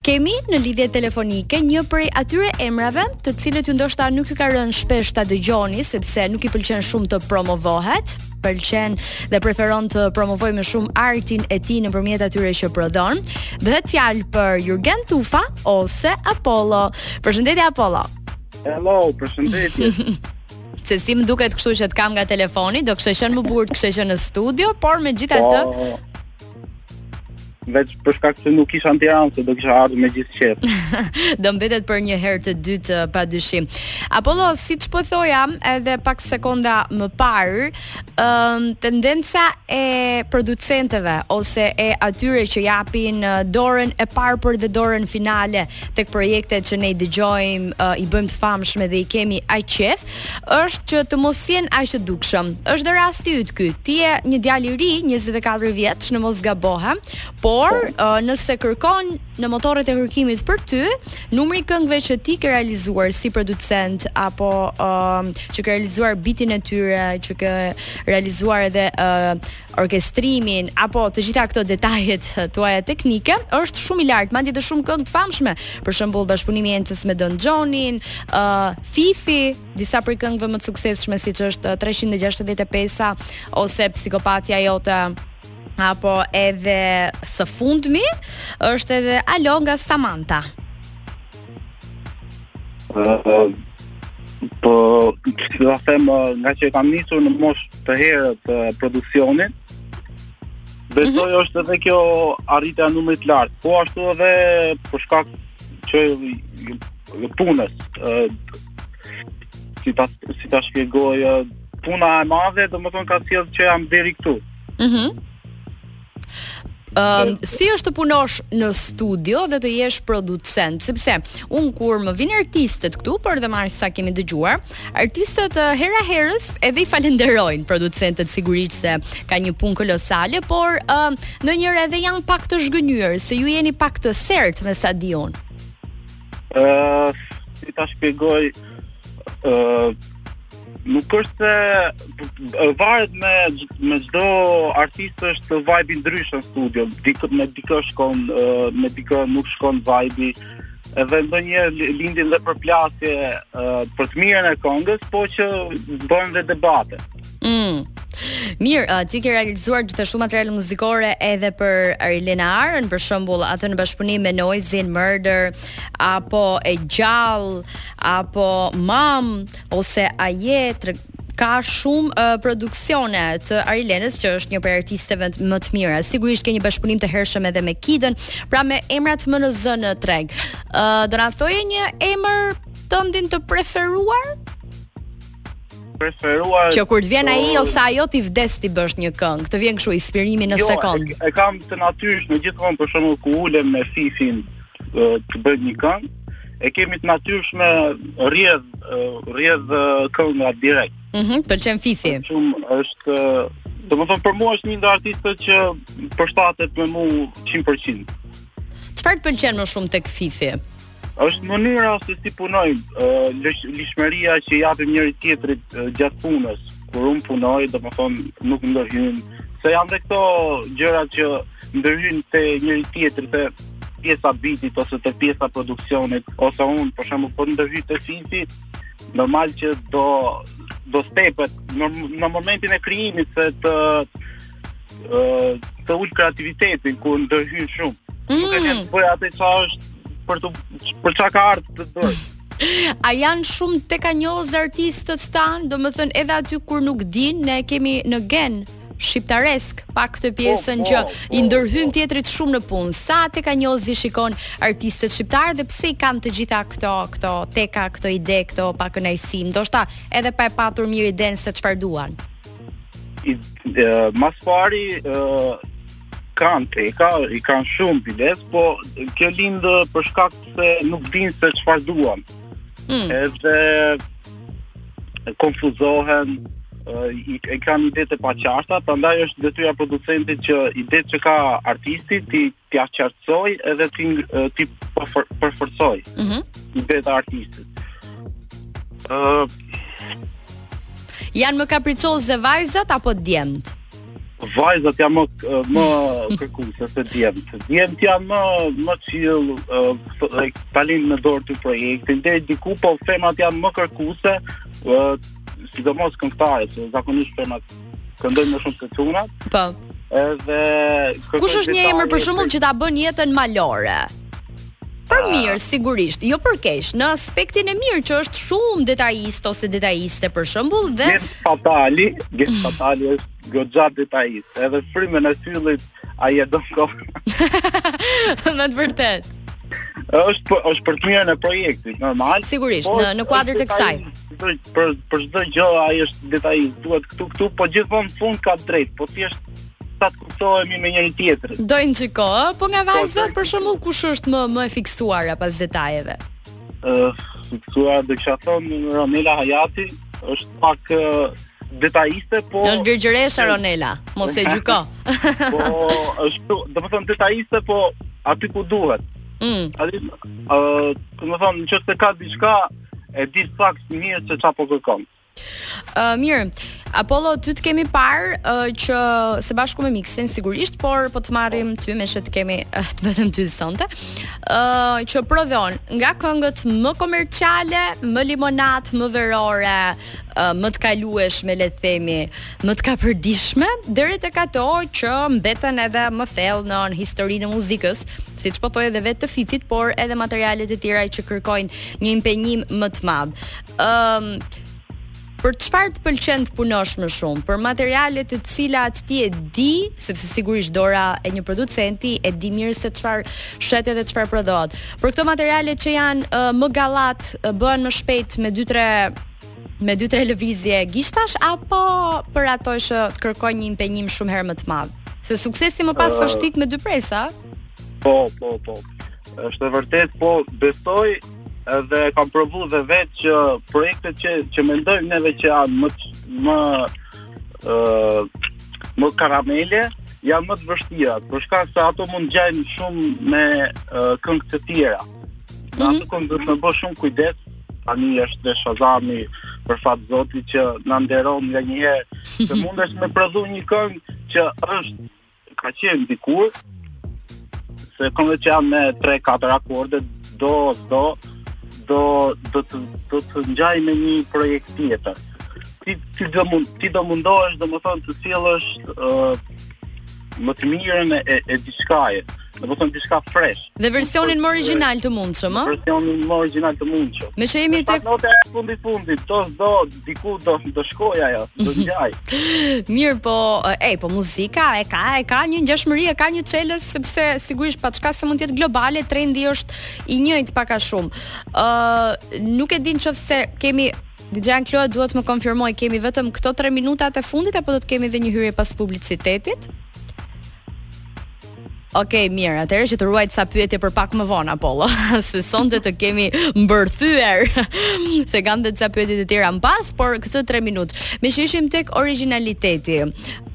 Kemi në lidhje telefonike një prej atyre emrave, të cilët ju ndoshta nuk ju ka rënë shpesh ta dëgjoni sepse nuk i pëlqen shumë të promovohet, pëlqen dhe preferon të promovojë më shumë artin e tij nëpërmjet atyre që prodhon. Bëhet fjalë për Jurgen Tufa ose Apollo. Përshëndetje Apollo. Hello, përshëndetje. Se si më duket kështu që të kam nga telefoni, do kishte qenë më bukur të kishe qenë në studio, por megjithatë... Po, veç për shkak se nuk isha në Tiranë se do kisha ardhur me gjithë qejf. do mbetet për njëherë të dytë eh, pa dyshim. Apollo, siç po thoja edhe pak sekonda më parë, um, tendenca e producentëve ose e atyre që japin eh, dorën e parë por dhe dorën finale tek projektet që ne i dëgjojmë, uh, i bëjmë të famshme dhe i kemi aq qejf, është që të mos jenë aq të dukshëm. Është dhe rasti yt ky. Ti je një djalë i ri, 24 vjeç, në mos gabohem, por po. nëse kërkon në motorët e kërkimit për ty, numri i këngëve që ti ke realizuar si producent apo uh, që ke realizuar bitin e tyre, që ke realizuar edhe uh, orkestrimin apo të gjitha këto detajet tuaja teknike është shumë i lartë, madje dhe shumë këngë të famshme. Për shembull, bashkëpunimi i Encës me Don Xhonin, ë uh, Fifi, disa prej këngëve më të suksesshme siç është 365-a ose Psikopatja jote apo edhe së fundmi është edhe Alo nga Samanta. Po, çfarë të them, ngaqë e kam nisur në moshë të herët produksionin, besoj mm -hmm. është edhe kjo arritja e numrit të lartë, po ashtu edhe për shkak që në punës, si ta, si ta shpjegoj, puna e madhe, domethënë ka sjellë që jam deri këtu. Mm Um, si është të punosh në studio dhe të jesh producent, sepse unë kur më vijnë artistët këtu, por edhe me sa kemi dëgjuar, artistët uh, hera herës edhe i falenderojnë producentët sigurisht se ka një punë kolosale, por uh, ndonjëherë edhe janë pak të zhgënjyer se ju jeni pak të sertë me sa di unë. Ëh, uh, si ta shpjegoj, ëh, uh, Nuk është se varet me me çdo artist është vibe i ndryshëm në studio. Dikë me dikë shkon, me dikë nuk shkon vibe. Edhe ndonjëherë lindin dhe përplasje për të mirën e këngës, po që bëhen dhe debate. Mm. Mirë, uh, ti ke realizuar gjithashtu materiale muzikore edhe për Arilena Arën, për shembull, atë në bashkëpunim me Noizyn Murder apo E gjallë apo Mam, ose a je tre ka shumë uh, produksione të Arilenës që është një prej artisteve më të mira. Sigurisht ke një bashkëpunim të hershëm edhe me Kidën, pra me emrat më në zë në treg. Ë uh, do na thoje një emër tëndin të preferuar? Preferuar. Që kur të vjen ai po- ose ajo ti vdes t'i bësh një këngë, të vjen kështu inspirimi në jo, sekond. Jo, e, e kam të natyrshme gjithmonë për shembull kur ulem me Fifin të bëj një këngë. e kemi të natyrshme rrjedh rrjedh kënga direkt. Mhm, më pëlqen Fifi. Shumë është Domethënë për mua është një nga artistët që përshtatet me mu 100%. Çfarë të pëlqen më shumë tek Fifi? është mënyra se si punojmë, uh, lirshmëria që i japim njëri tjetrit uh, gjatë punës. kur un punoj, domethënë nuk ndërhyjnë. Se janë dhe këto gjëra që ndërhyjnë te njëri tjetri te pjesa e bitit ose te pjesa e produksionit ose un për shembull po ndërhyj te Fifi, normal që do do stepet në, në momentin e krijimit se të ë të ul kreativitetin kur ndërhyn shumë. Mm. Nuk e kanë mm. bërë atë që është për të bërë, për çka ka ardhur të bëj. A janë shumë tekanjozë artistët tanë, domethënë edhe aty kur nuk din, ne kemi në gen shqiptarët pak këtë pjesën oh, oh, që oh, i ndërhyjmë oh. tjetrit shumë në punë. Sa tekanjozë i shikon artistët shqiptarë dhe pse i kanë të gjitha këto, këto teka, këto ide, këto pakënaqësi. Ndoshta edhe pa e patur mirë idenë se çfarë duan. I, e, ma s'pari, e, kanë teka, i kanë shumë biles, po kjo lind për shkak se nuk din se çfarë duan. Mm. Edhe konfuzohen, i, i kanë idetë e paqarta, prandaj është detyra e producentit që idetë që ka artisti t'i t'ja qartësojë edhe t'i t'i përforcojë. Ëh. Mm Idetë e artistit. Ëh. Uh, Janë më kapriçoze vajzat apo djemt? Vajzat janë më më kërkuese se djemt. Djemt janë më më chill, uh, ta lënë në dorë ty projektin. Deri diku po femrat janë më kërkuese, ëh, uh, sidomos këngëtaret, zakonisht femrat Këndojnë më shumë se çunat. Po. Edhe Kush është një emër për shembull që ta bën jetën malore? Për ah. mirë, sigurisht, jo për keq, në aspektin e mirë që është shumë detajist ose detajiste për shembull dhe Gent Fatali, Gent Fatali është goxha detajist, edhe frymën e syllit Ai e do kokën? Në të vërtet. Është për, është për të mirën e projektit, normal. Sigurisht, po, në, në kuadër të kësaj. Për, për çdo gjë, ai është detajist, duhet këtu, këtu, po gjithmonë në fund ka drejt, po thjesht sa të kuptohemi me njëri tjetrin. Do një çikë, po nga po, vajza, për shembull kush është më, më e fiksuar pas detajeve? Uh, fiksuar, do të thoja, Ronela Hajati, është pak uh, detajiste, po Është virgjëresha Ronela, mos e gjyko. po është, domethënë detajiste, po aty ku duhet. Mm. Atë, ë, domethënë nëse ka diçka e di fort mirë se çfarë po kërkon. Uh, mirë, Apollo, ty të kemi parë uh, që së bashku me Mixin sigurisht, por po të marrim ty meqë të kemi uh, të vetëm ty sonte. Ë uh, që prodhon nga këngët më komerciale, më limonat, më verore, më të kalueshme le të themi, më të kapërdishme deri tek ato që mbeten edhe më thellë në historinë e muzikës, siç po thoje edhe vetë të Fifit, por edhe materialet e tjera që kërkojnë një impenjim më të madh. Ëm um, Për çfarë të pëlqen të punosh më shumë? Për materialet të cilat ti e di sepse sigurisht dora e një producenti e di mirë se çfarë shet edhe çfarë prodhon. Për këto materiale që janë uh, më gallat, uh, bëhen më shpejt me 2-3 me 2-3 lëvizje gishtash apo për ato që të kërkojnë një impenjim shumë herë më të madh. Se suksesi më pas është uh, thikë me dy presa. Po, po, po. Është e vërtet, po besoj edhe kam provu dhe vetë që projektet që që mendojmë neve që janë më më ë uh, më karamele janë më të vështira, për shkak se ato mund të ngjajnë shumë me uh, këngë të tjera. Mm -hmm. Ato këngë duhet me bo shumë kujdes. Tani është dhe Shazami për fat Zotit që na nderon nganjëherë se mundesh me prodhu një këngë që është Ka qenë dikur se janë me 3-4 akorde do s'do do të ngjajë me një projekt tjetër. Ti ti do mund ti do mundohesh domethënë të sjellësh ë uh, më të mirën e e, e diçkaje. Domethënë diçka fresh. Dhe versionin më origjinal të mundshëm, ë? Versionin më origjinal të mundshëm. Meqë jemi tek nota e fundit fundit, do do diku do do shkojë ajo, do ngjajë. Mirë, po ej, po muzika e ka e ka një ngjashmëri, e ka një çelës sepse sigurisht paçka se mund të jetë globale, trendi është i njëjtë pak a shumë. Ë, uh, nuk e di në qoftë se kemi DJ Kloe duhet të më konfirmojë, kemi vetëm këto 3 minutat e fundit apo do të kemi edhe një hyrje pas publicitetit? Ok, mirë, atëherë që të ruaj ca pyetje për pak më vonë Apollo, se sonte të kemi mbërthyer. se kam dhe ca pyetje të tjera më pas, por këtë 3 minutë. Meqë ishim tek origjinaliteti. Ë,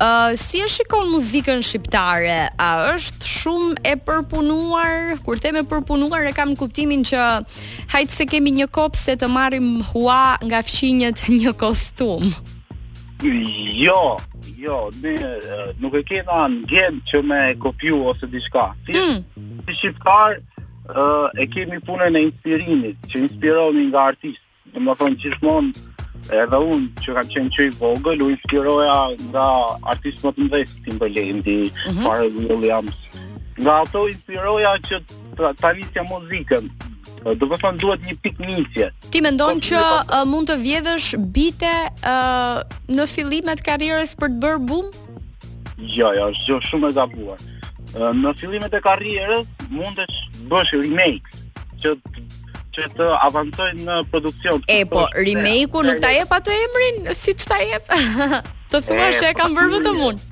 uh, si e shikon muzikën shqiptare? A është shumë e përpunuar? Kur them e përpunuar, e kam në kuptimin që hajt se kemi një kopsë të marrim hua nga fqinjët një kostum. Jo, jo, ne nuk e kena në gjen që me kopju ose diçka. Si mm. si shqiptar uh, e kemi punën e inspirimit, që inspirohemi nga artistë. Domethënë gjithmonë edhe unë që kam qenë që i vogël, u inspiroja nga artistë më të mëdhenj si Timbalandi, mm -hmm. Pharrell Williams. Nga ato inspiroja që Pra, ta nisja muzikën. Domethënë duhet një pikënisje. Ti mendon po, që uh, mund të vjedhësh bite uh, në fillimet e karrierës për të bërë boom? Jo, jo, është gjë shumë e gabuar. Uh, në fillimet e karrierës mund të bësh remake që që të avancojnë në produksion. E po, remake-u nuk ta jep atë emrin, siç ta jep. të thua se e kam bërë vetëm unë.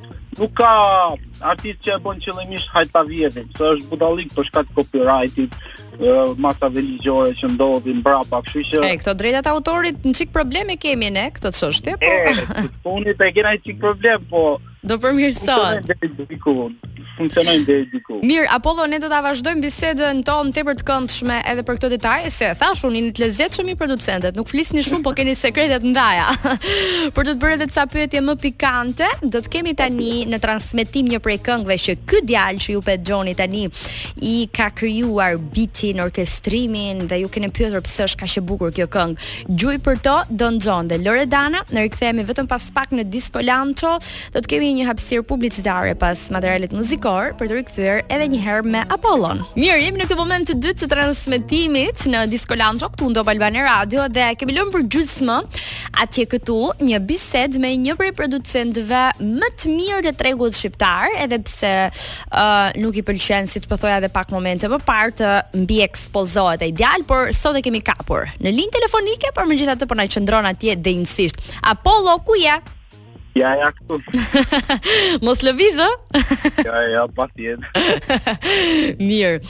Nuk ka artist që e bën qëllimisht hajt ta vjedhim, se është budallik për shkak të copyright-it, masave ligjore që ndodhin mbrapa, kështu që E këto drejtat e autorit një çik problem e kemi ne këtë çështje, po. E, në Shqipni e kena çik problem, po. Do përmirësohet. funksionojnë deri diku. Mirë, Apollo, ne do ta vazhdojmë bisedën tonë tepër të këndshme edhe për këto detaje, se thashë unë jeni të lezetshëm ju producentët, nuk flisni shumë, po keni sekrete të mdhaja. për të të bërë edhe ca pyetje më pikante, do të kemi tani në transmetim një prej këngëve që ky djalë që ju po e dëgjoni tani i ka krijuar bitin, orkestrimin dhe ju keni pyetur pse është kaq e bukur kjo këngë. Gjuj për to Don Xhoni dhe Loredana, ne rikthehemi vetëm pas pak në Disco Lancio. Do të kemi një hapësirë publicitare pas materialit muzikor për t'u rikthyer edhe një herë me Apollon. Mirë, jemi në këtë moment të dytë të transmetimit në Disco Lancio këtu në Top Albania Radio dhe kemi lënë për gjysmë atje këtu një bisedë me një prej producentëve më të mirë të tregut shqiptar, edhe pse uh, nuk i pëlqen siç po thoja edhe pak momente më parë të mbiekspozohet ai djalë, por sot e kemi kapur. Në linjë telefonike, por megjithatë po na qëndron atje denjësisht. Apollo, ku je? Ja, ja, këtu. Mos lëviz, ë? ja, ja, patjetër. Mirë.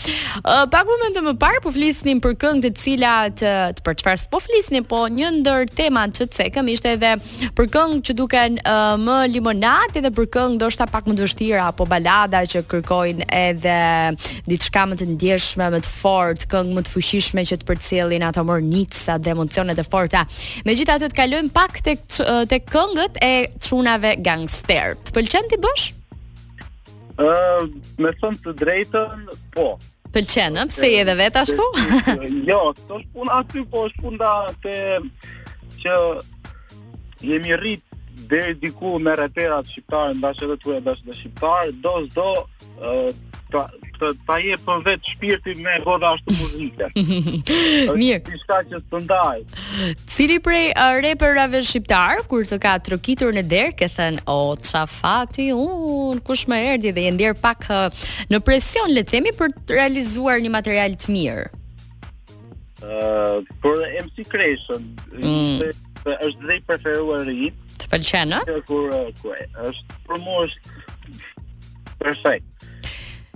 Uh, pak momente më parë, po flisnim për këngë të cilat, të për çfarë s'po flisnim, po një ndër temat që të cekëm, ishte edhe për këngë që duken uh, më limonatë, edhe për këngë ndoshta pak më të vështira, apo balada që kërkojnë edhe diçka më të ndjeshme, më të fortë, këngë më të fuqishme që të përcjellin ato mornicat dhe emocionet e forta. Megjithatë të kalojmë pak te te këngët e çunave gangster. Të pëlqen t'i bësh? Ë, uh, me thënë të drejtën, po. Pëlqen, ë, pse je edhe vetë ashtu? jo, është puna aty, po është puna te që jemi rrit deri diku me reperat shqiptarë, ndaç edhe të huaj, ndaç edhe shqiptarë, do s'do, ta ta, ta jep vetë shpirtin me bo ashtu muzike. Mirë. Është diçka që të ndaj. Cili prej uh, reperëve shqiptarë kur të ka trokitur në derë ke thënë o oh, ça fati unë kush më erdhi dhe je ndjerë pak uh, në presion le të themi për të realizuar një material të mirë. Uh, për MC Kreshën, mm. është dhe i preferuari im. Të pëlqen, a? Kur, kur, është, për mu është perfekt.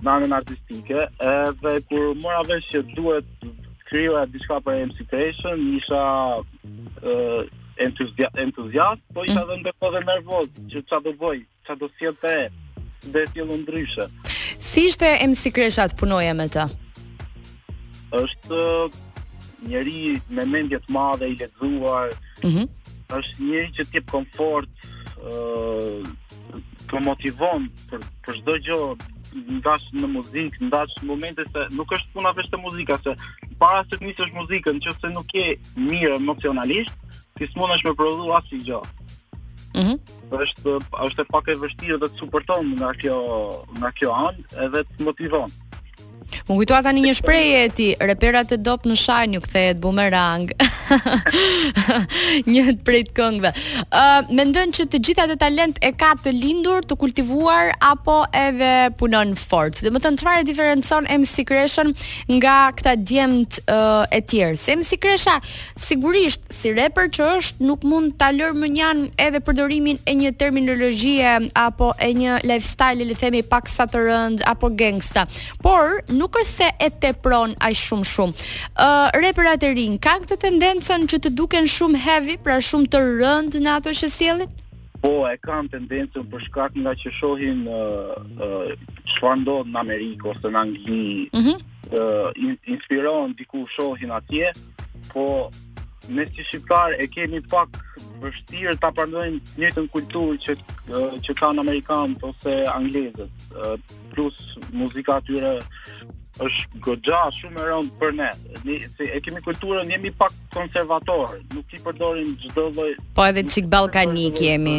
Në anën artistike, edhe kur mora vesh që duhet të krijoja diçka për MC Kreshën, isha uh, entuziast, po isha mm. dhe ndërkohë dhe nervoz, që ça do bëj, ça do sjell të re. Dhe sjell ndryshe. Si ishte MC Kresha të punoje me të? Është njeri me mendje të madhe i lexuar. Mhm. Mm është njeri që të jep komfort, ë uh, të motivon për për çdo gjë ndaç në muzikë, ndaç në momente se nuk është puna vetëm te muzika, se para se të nisësh muzikën, nëse nuk je mirë emocionalisht, ti s'mundesh me prodhu asgjë. Mhm. Mm është është pak e vështirë dhe të suporton nga kjo nga kjo anë edhe të motivon. M'u kujtua tani një shprehje e tij, reperat e dobët na shajn ju kthehet bumerang. një prej këngëve. Ë, uh, mendon që gjithë atë talent e ka të lindur, të kultivuar apo edhe punon fort. Domethënë çfarë diferencon MC Kreshën nga këta djemtë uh, e tjerë. Se MC Kresha sigurisht Si reper që është, nuk mund ta lërë mënjanë edhe përdorimin e një terminologjie apo e një lifestyle-i le të themi paksa të rëndë apo gangsta. Por, nuk është se e tepron aq shumë shumë. Ë uh, reperat e rinj kanë këtë tendencën që të duken shumë heavy, pra shumë të rëndë në ato që sjellin? Po, e kanë tendencën për shkak ngaqë shohin ë uh, çfarë ndodh në Amerikë ose në Angli. Mm -hmm. uh, inspirohen diku shohin atje, Po ne si shqiptarë e kemi pak vështirë ta pranojmë të njëjtën kulturë që që kanë amerikanët ose anglezët. Plus muzika e tyre është goxha shumë e rëndë për ne. Ne si, e kemi kulturën, jemi pak konservatorë, nuk i përdorim çdo lloj. Po edhe çik ballkanikë jemi.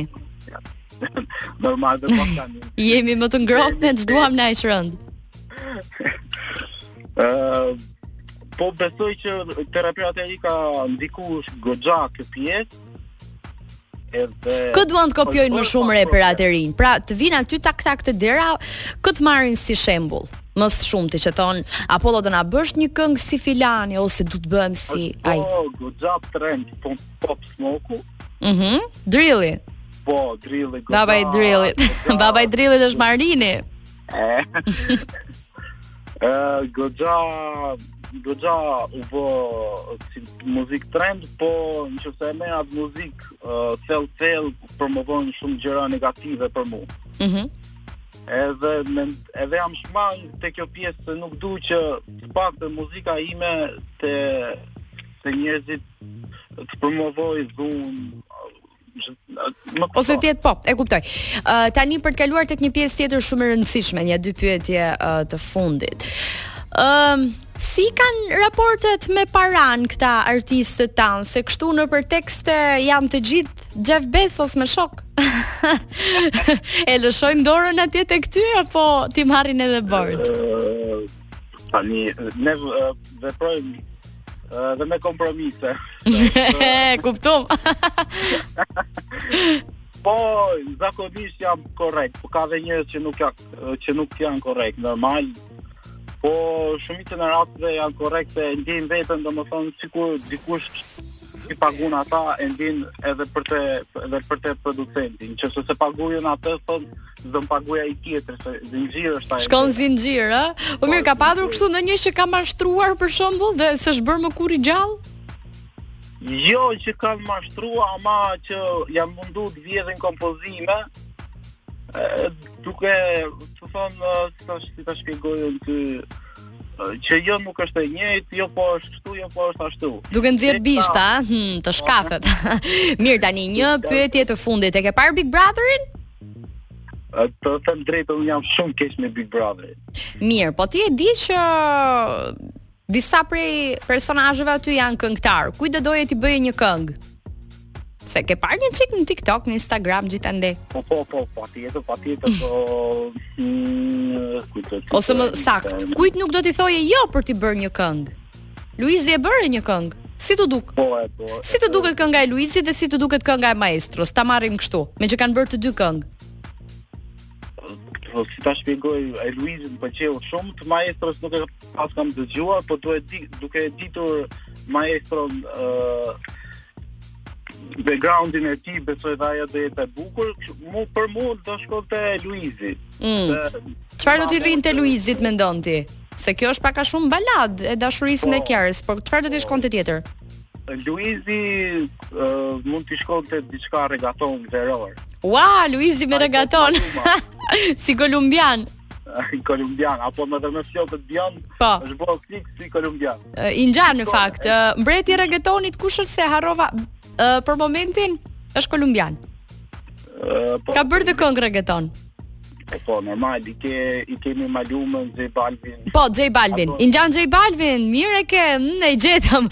Normal dhe ballkanikë. jemi më të ngrohtë, ne ç'duam na e çrënd. Ëh, Po besoj që te reperat e rinj ka ndiku goxha kjo pjesë. Edhe Kë duan të kopjojnë më shumë reperat e rinj? Pra, të vijnë aty tak tak te dera, kë marrin si shembull? Më së shumti që të thonë, Apollo do na bësh një këngë si filani ose do të bëhem si ai. Po, goxha trend po Pop Smoke-u. Mhm. Mm drilli. Po, drilli goxha. Baba i drillit. Baba i drillit është Marini. Ë goxha goxha u bë si muzikë trend, po nqofse e merr atë muzikë thellë uh, thellë promovon shumë gjëra negative për mua. Mhm. Mm edhe me, edhe jam shmang te kjo pjesë se nuk du që të paktën muzika ime te te njerëzit të promovoj dhunë Ose të jetë po, e kuptoj. Uh, tani për të kaluar tek një pjesë tjetër shumë e rëndësishme, nja dy pyetje uh, të fundit. Ëm uh, si kanë raportet me paranë këta artistët tanë, se kështu nëpër tekste janë të gjithë Jeff Bezos me shokë. e lëshojnë dorën atje tek ty apo t'i marrin edhe borxh? Tani ne veprojmë dhe me kompromise. Kupton. po zakonisht janë korrekt, po ka dhe njerëz që nuk janë që nuk janë korrekt, normal. Po shumicën e rasteve janë korrekt dhe e ndjejnë veten, domethënë sikur dikush s'i pagun ata e ndin edhe për të edhe për producentin. Nëse s'e paguajnë atë, po do të paguajë ai tjetri, se zinxhir është ai. Shkon zinxhir, ë? Po mirë, ka po, patur kështu ndonjë që ka mashtruar për shembull dhe s'është bërë më kurrë gjallë? Jo që kanë mashtruar, ama që janë mundu të vjedhin kompozime, duke, të thonë, ta shpjegojnë të që jo nuk është e njëjtë, jo po është kështu, jo po është ashtu. Duke nxjerrë bishta, hm, të shkafet. Mirë tani, një pyetje të fundit, e ke parë Big Brotherin? Të them të drejtën, unë jam shumë keq me Big Brotherin. Mirë, po ti e di që disa prej personazheve aty janë këngëtarë. Kujt do doje t'i bëje një këngë? Se ke parë një çik në TikTok, në Instagram gjithandej. Po po po, patjetër patjetër po. Mm, Ose më saktë, kujt nuk do t'i thoje jo për t'i bërë një këngë? Luizi e bëri një këngë. Si t'u duk? Po, e, po. E, si të duket kënga e Luizit dhe si të duket kënga e maestros? Ta marrim kështu, meqë kanë bërë të dy këngë. Po, si ta shpjegoj, e Luizit më pëlqeu shumë, të maestros nuk e kam dëgjuar, po duke dit, duke ditur maestron ë uh, backgroundin e tij besoj se ajo do jetë e bukur. Mu për mua do shkonte Luizi. Mm. Çfarë do t'i rrinte Luizit mendon ti? Se kjo është pak a shumë baladë dashurisë po, ndaj Kiarës, por çfarë do t'i shkonte tjetër? Luizi uh, mund t'i shkonte diçka regaton veror. Ua, wow, Luizi me regaton. si kolumbian. kolumbian apo më thënë si ose bion po. është bërë klik si kolumbian i ngjan në fakt mbreti reggaetonit kush është se harrova për momentin është kolumbian po, ka bërë dhe këngë reggaeton po, po normal i ke i kemi Malumën J Balvin po J Balvin apo... i ngjan J Balvin mirë e ke ne e gjetëm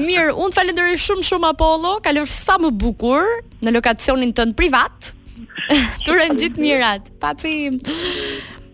mirë unë të falenderoj shumë shumë Apollo kalofsh sa më bukur në lokacionin tënd privat. T'urojmë gjithë të mirat. Pacim.